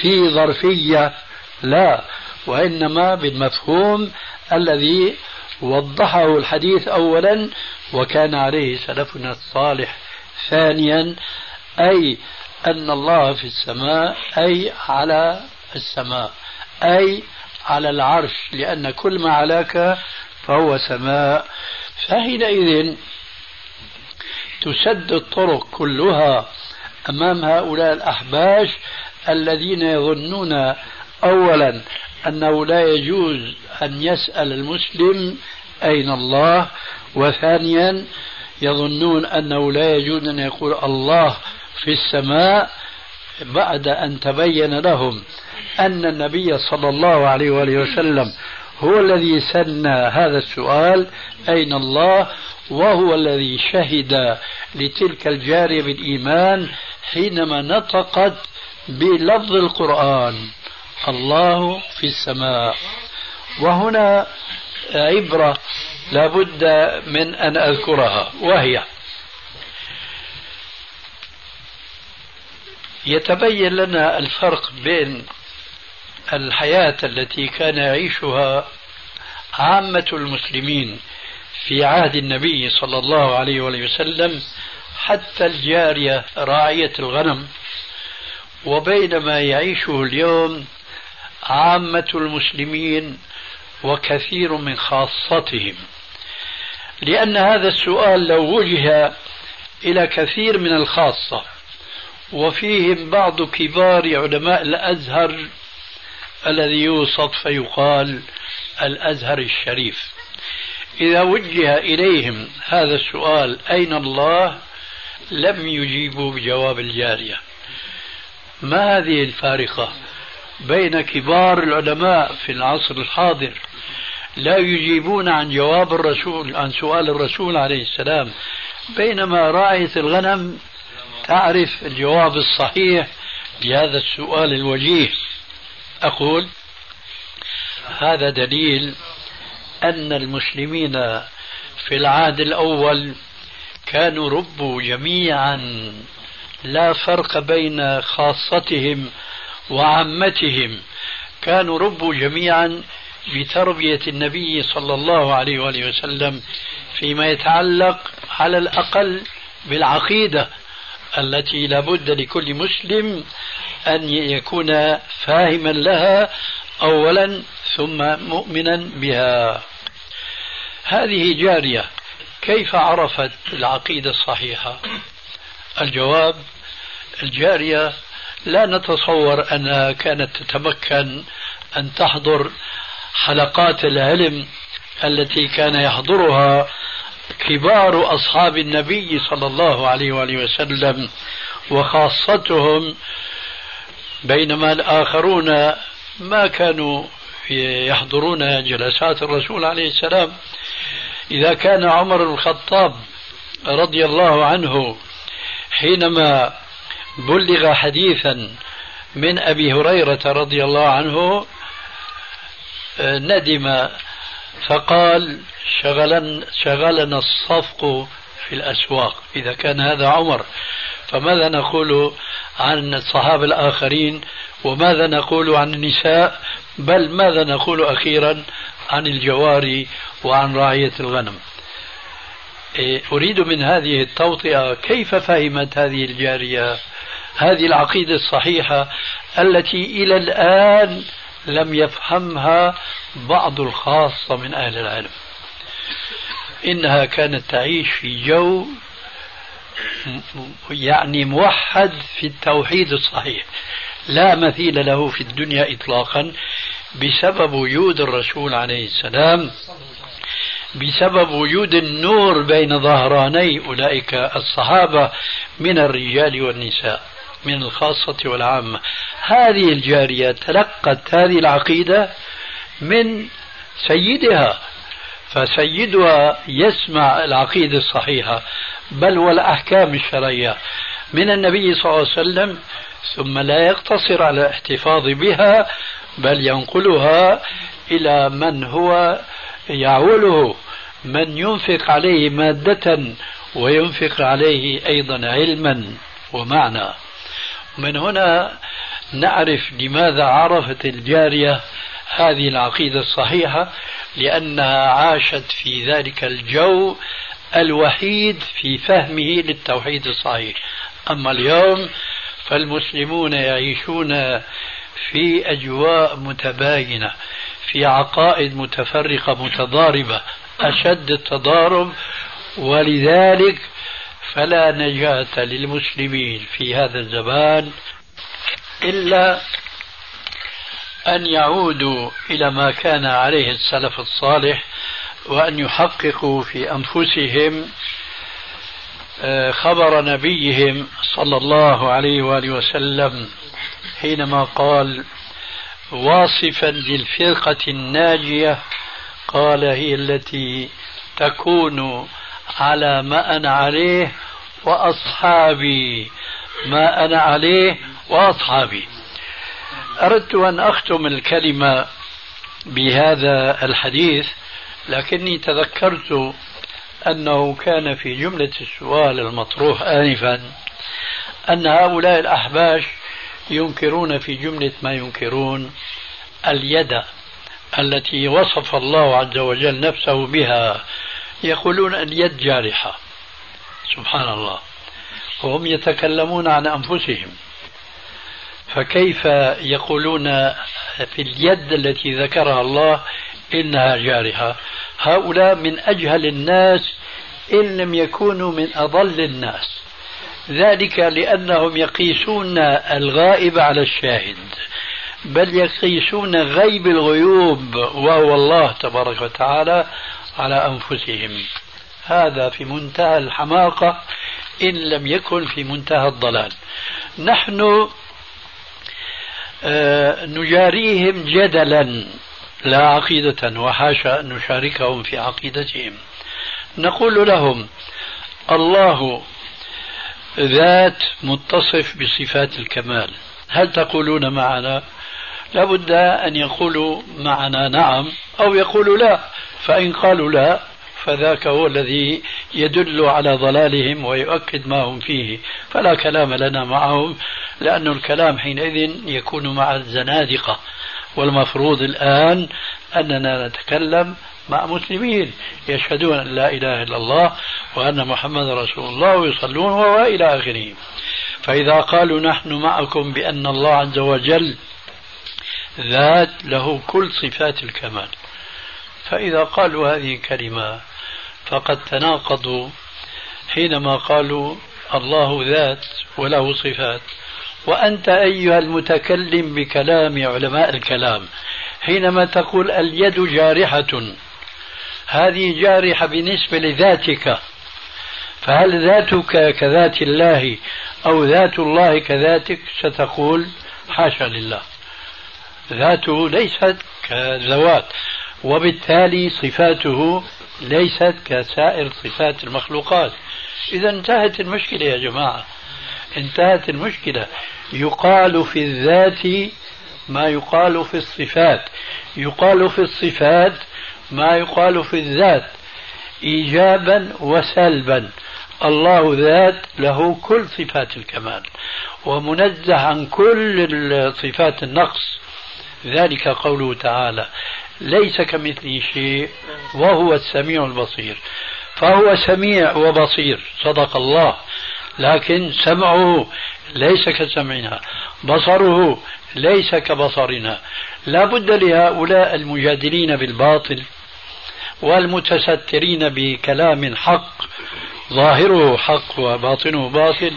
في ظرفية لا وإنما بالمفهوم الذي وضحه الحديث أولا وكان عليه سلفنا الصالح ثانيا أي أن الله في السماء أي على السماء أي على العرش لأن كل ما علاك فهو سماء. فحينئذ تسد الطرق كلها أمام هؤلاء الأحباش الذين يظنون أولا أنه لا يجوز أن يسأل المسلم أين الله وثانيا يظنون أنه لا يجوز أن يقول الله في السماء بعد أن تبين لهم أن النبي صلى الله عليه وآله وسلم هو الذي سنى هذا السؤال أين الله وهو الذي شهد لتلك الجارية بالإيمان حينما نطقت بلفظ القرآن. الله في السماء. وهنا عبرة لابد من أن أذكرها وهي يتبين لنا الفرق بين الحياة التي كان يعيشها عامة المسلمين في عهد النبي صلى الله عليه وسلم حتى الجارية راعية الغنم وبين ما يعيشه اليوم عامة المسلمين وكثير من خاصتهم. لأن هذا السؤال لو وجه إلى كثير من الخاصة وفيهم بعض كبار علماء الأزهر الذي يوصف فيقال الأزهر الشريف. إذا وجه إليهم هذا السؤال أين الله؟ لم يجيبوا بجواب الجارية. ما هذه الفارقة؟ بين كبار العلماء في العصر الحاضر. لا يجيبون عن جواب الرسول عن سؤال الرسول عليه السلام. بينما راعية الغنم تعرف الجواب الصحيح لهذا السؤال الوجيه. أقول هذا دليل أن المسلمين في العهد الأول كانوا ربوا جميعا. لا فرق بين خاصتهم وعامتهم. كانوا ربوا جميعا بتربية النبي صلى الله عليه وآله وسلم فيما يتعلق على الأقل بالعقيدة التي لابد لكل مسلم أن يكون فاهما لها أولا ثم مؤمنا بها. هذه جارية. كيف عرفت العقيدة الصحيحة؟ الجواب الجارية لا نتصور أنها كانت تتمكن أن تحضر حلقات العلم التي كان يحضرها كبار أصحاب النبي صلى الله عليه وآله وسلم وخاصتهم بينما الآخرون ما كانوا يحضرون جلسات الرسول عليه السلام. إذا كان عمر الخطاب رضي الله عنه حينما بلغ حديثا من أبي هريرة رضي الله عنه ندم فقال شغلن شغلنا الصفق في الأسواق. إذا كان هذا عمر فماذا نقول عن الصحابة الآخرين؟ وماذا نقول عن النساء؟ بل ماذا نقول أخيرا عن الجواري وعن رعية الغنم؟ إيه، أريد من هذه التوطئة كيف فهمت هذه الجارية هذه العقيدة الصحيحة التي إلى الآن لم يفهمها بعض الخاصة من أهل العلم. إنها كانت تعيش في جو يعني موحد في التوحيد الصحيح. لا مثيل له في الدنيا إطلاقا بسبب وجود الرسول عليه السلام بسبب وجود النور بين ظهراني أولئك الصحابة من الرجال والنساء. من الخاصة والعامة. هذه الجارية تلقت هذه العقيدة من سيدها فسيدها يسمع العقيدة الصحيحة بل والأحكام الشرعية من النبي صلى الله عليه وسلم ثم لا يقتصر على الاحتفاظ بها بل ينقلها إلى من هو يعوله من ينفق عليه مادة وينفق عليه أيضا علما ومعنى. من هنا نعرف لماذا عرفت الجارية هذه العقيدة الصحيحة لأنها عاشت في ذلك الجو الوحيد في فهمه للتوحيد الصحيح. أما اليوم فالمسلمون يعيشون في أجواء متباينة في عقائد متفرقة متضاربة أشد التضارب ولذلك فلا نجاة للمسلمين في هذا الزمان إلا أن يعودوا إلى ما كان عليه السلف الصالح وأن يحققوا في أنفسهم آه، خبر نبيهم صلى الله عليه وآله وسلم حينما قال واصفا للفرقة الناجية قال هي التي تكون على ما أنا عليه وأصحابي. ما أنا عليه وأصحابي. أردت أن أختم الكلمة بهذا الحديث لكني تذكرت أنه كان في جملة السؤال المطروح آنفا أن هؤلاء الأحباش ينكرون في جملة ما ينكرون اليد التي وصف الله عز وجل نفسه بها. يقولون اليد جارحة. سبحان الله. وهم يتكلمون عن أنفسهم. فكيف يقولون في اليد التي ذكرها الله إنها جارحة؟ هؤلاء من أجهل الناس إن لم يكونوا من أضل الناس. ذلك لأنهم يقيسون الغائب على الشاهد. بل يقيسون غيب الغيوب وهو الله تبارك وتعالى على أنفسهم. هذا في منتهى الحماقة إن لم يكن في منتهى الضلال. نحن آه، نجاريهم جدلا لا عقيدة وحاشا أن نشاركهم في عقيدتهم. نقول لهم الله ذات متصف بصفات الكمال. هل تقولون معنا؟ لابد أن يقولوا معنا نعم أو يقولوا لا. فإن قالوا لا فذاك هو الذي يدل على ضلالهم ويؤكد ما هم فيه. فلا كلام لنا معهم لأن الكلام حينئذ يكون مع الزنادقة. والمفروض الآن أننا نتكلم مع مسلمين يشهدون أن لا إله إلا الله وأن محمد رسول الله ويصلون وإلى آخره فإذا قالوا نحن معكم بأن الله عز وجل ذات له كل صفات الكمال. فإذا قالوا هذه الكلمة فقد تناقضوا حينما قالوا الله ذات وله صفات. وأنت أيها المتكلم بكلام علماء الكلام حينما تقول اليد جارحة هذه جارحة بالنسبة لذاتك فهل ذاتك كذات الله أو ذات الله كذاتك؟ ستقول حاشا لله. ذاته ليست كذوات. وبالتالي صفاته ليست كسائر صفات المخلوقات. إذا انتهت المشكلة يا جماعة. انتهت المشكلة. يقال في الذات ما يقال في الصفات. يقال في الصفات ما يقال في الذات. إيجابا وسلبا. الله ذات له كل صفات الكمال. ومنزه عن كل صفات النقص. ذلك قوله تعالى ليس كمثله شيء وهو السميع البصير. فهو سميع وبصير صدق الله. لكن سمعه ليس كسمعنا بصره ليس كبصرنا. لا بد لهؤلاء المجادلين بالباطل والمتسترين بكلام حق ظاهره حق وباطنه باطل.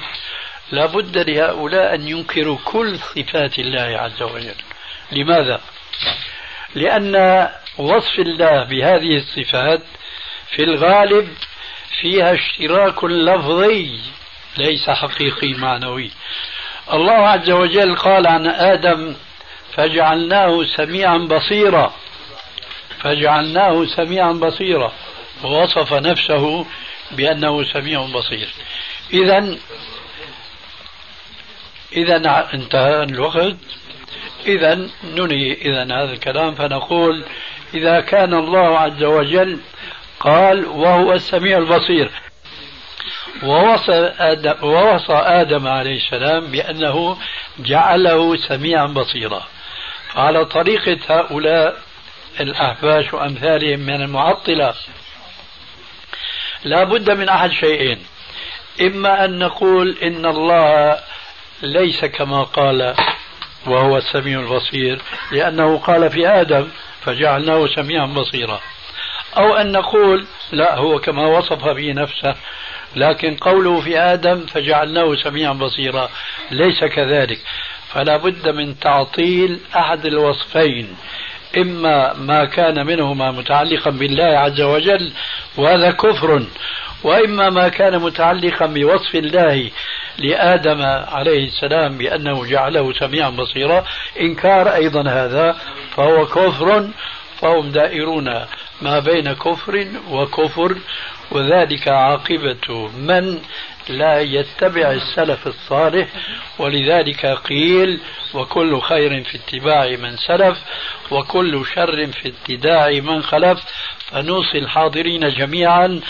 لا بد لهؤلاء أن ينكروا كل صفات الله عز وجل. لماذا؟ لأن وصف الله بهذه الصفات في الغالب فيها اشتراك لفظي ليس حقيقي معنوي. الله عز وجل قال عن آدم فجعلناه سميعا بصيرا. فجعلناه سميعا بصيرا. ووصف نفسه بأنه سميع بصير. إذا إذا انتهى الوقت. إذا ننهي إذا هذا الكلام فنقول إذا كان الله عز وجل قال وهو السميع البصير. ووصى آدم, ووصى آدم عليه السلام بأنه جعله سميعا بصيرا. على طريقة هؤلاء الأحباش وأمثالهم من المعطلة لا بد من أحد شيئين. إما أن نقول إن الله ليس كما قال وهو السميع البصير لأنه قال في آدم فجعلناه سميعا بصيرا. أو أن نقول لا هو كما وصف به نفسه لكن قوله في آدم فجعلناه سميعا بصيرا ليس كذلك. فلا بد من تعطيل أحد الوصفين إما ما كان منهما متعلقا بالله عز وجل وهذا كفر وإما ما كان متعلقا بوصف الله لآدم عليه السلام بأنه جعله سميعا بصيرا. إنكار أيضا هذا فهو كفر فهم دائرون ما بين كفر وكفر وذلك عاقبة من لا يتبع السلف الصالح. ولذلك قيل وكل خير في اتباع من سلف وكل شر في ابتداع من خلف. فنوصي الحاضرين جميعا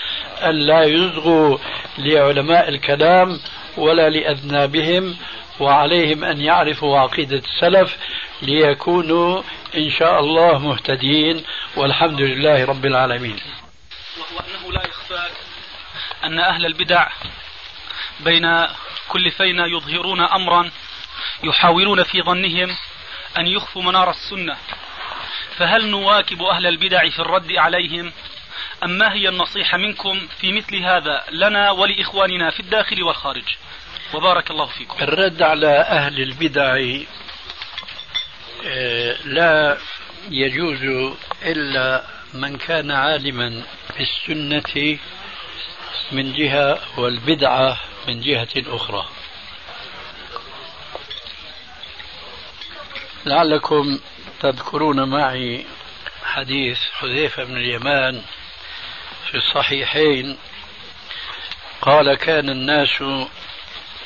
أن لا يزغوا لعلماء الكلام ولا لأذنابهم وعليهم أن يعرفوا عقيدة السلف ليكونوا إن شاء الله مهتدين والحمد لله رب العالمين. وهو أنه لا يخفاك أن أهل البدع بين كل فينا يظهرون أمرا يحاولون في ظنهم أن يخفوا منار السنة. فهل نواكب أهل البدع في الرد عليهم؟ أم ما هي النصيحة منكم في مثل هذا لنا ولإخواننا في الداخل والخارج؟ وبارك الله فيكم. الرد على أهل البدع آه، لا يجوز إلا من كان عالما بالسنة من جهة والبدعة من جهة أخرى. لعلكم تذكرون معي حديث حذيفة بن اليمان في الصحيحين قال كان الناس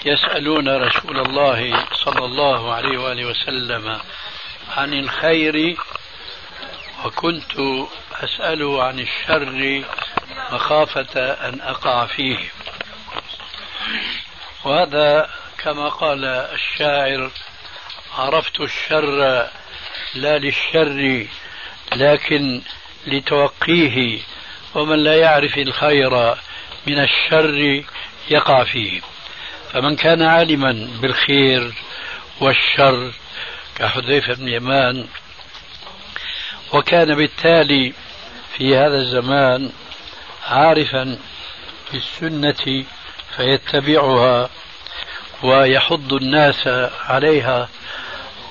يسألون رسول الله صلى الله عليه وآله وسلم عن الخير وكنت أسأله عن الشر مخافة أن أقع فيه. وهذا كما قال الشاعر عرفت الشر لا للشر لكن لتوقيه. ومن لا يعرف الخير من الشر يقع فيه. فمن كان عالما بالخير والشر كحذيفة بن يمان وكان بالتالي في هذا الزمان عارفا بالسنة فيتبعها ويحض الناس عليها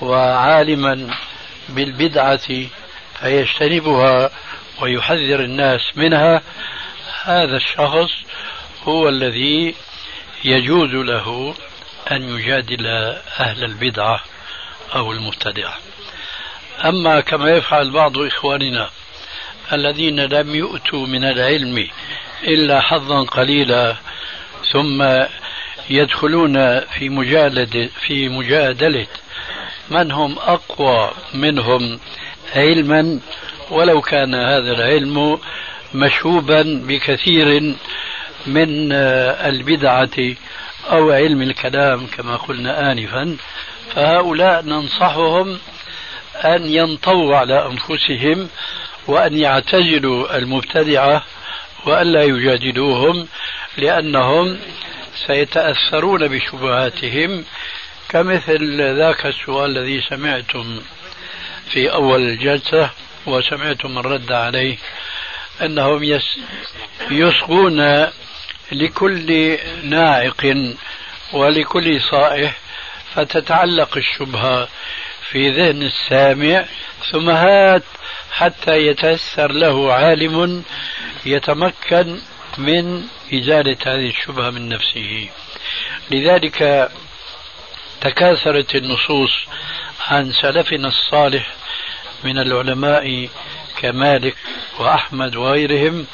وعالما بالبدعة فيجتنبها ويحذر الناس منها هذا الشخص هو الذي يجوز له أن يجادل أهل البدعة أو المبتدعة. أما كما يفعل بعض إخواننا الذين لم يؤتوا من العلم إلا حظا قليلا ثم يدخلون في مجالدة في مجادلة من هم أقوى منهم علما ولو كان هذا العلم مشوبا بكثير من البدعة أو علم الكلام كما قلنا آنفا فهؤلاء ننصحهم أن ينطووا على أنفسهم وأن يعتزلوا المبتدعة وألا يجادلوهم لأنهم سيتأثرون بشبهاتهم كمثل ذاك السؤال الذي سمعتم في أول الجلسة وسمعتم الرد عليه أنهم يصغون لكل ناعق ولكل صائح فتتعلق الشبهة في ذهن السامع ثم هات حتى يتيسر له عالم يتمكن من إزالة هذه الشبهة من نفسه. لذلك تكاثرت النصوص عن سلفنا الصالح من العلماء كمالك وأحمد وغيرهم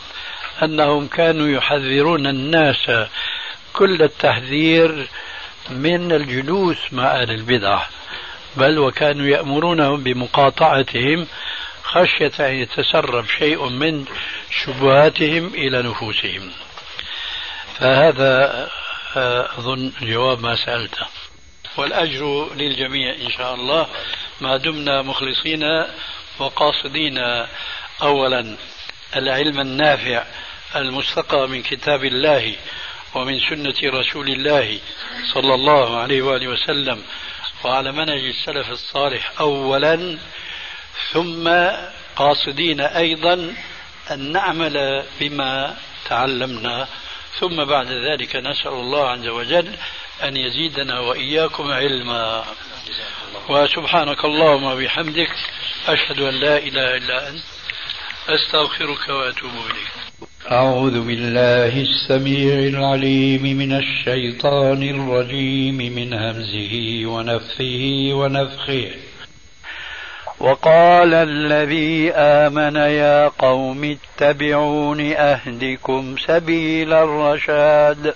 أنهم كانوا يحذرون الناس كل التحذير من الجلوس مع أهل البدع بل وكانوا يأمرونهم بمقاطعتهم خشية أن يتسرب شيء من شبهاتهم إلى نفوسهم. فهذا آه، أظن جواب ما سألته. والأجر للجميع إن شاء الله. ما دمنا مخلصين وقاصدين أولا العلم النافع المستقى من كتاب الله ومن سنة رسول الله صلى الله عليه وآله وسلم وعلى منهج السلف الصالح أولا ثم قاصدين أيضا أن نعمل بما تعلمنا ثم بعد ذلك نسأل الله عز وجل أن يزيدنا وإياكم علما. وسبحانك اللهم وبحمدك أشهد أن لا إله إلا أنت أستغفرك وأتوب إليك. أعوذ بالله السميع العليم من الشيطان الرجيم من همزه ونفثه ونفخه. وقال الذي آمن يا قوم اتبعون أهدكم سبيل الرشاد.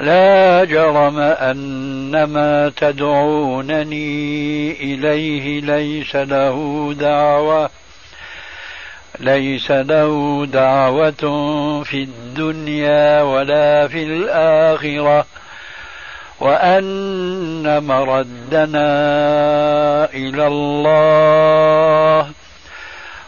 لا جرم أن ما تدعونني إليه ليس له دعوة ليس له دعوة في الدنيا ولا في الآخرة. وأن مردنا إلى الله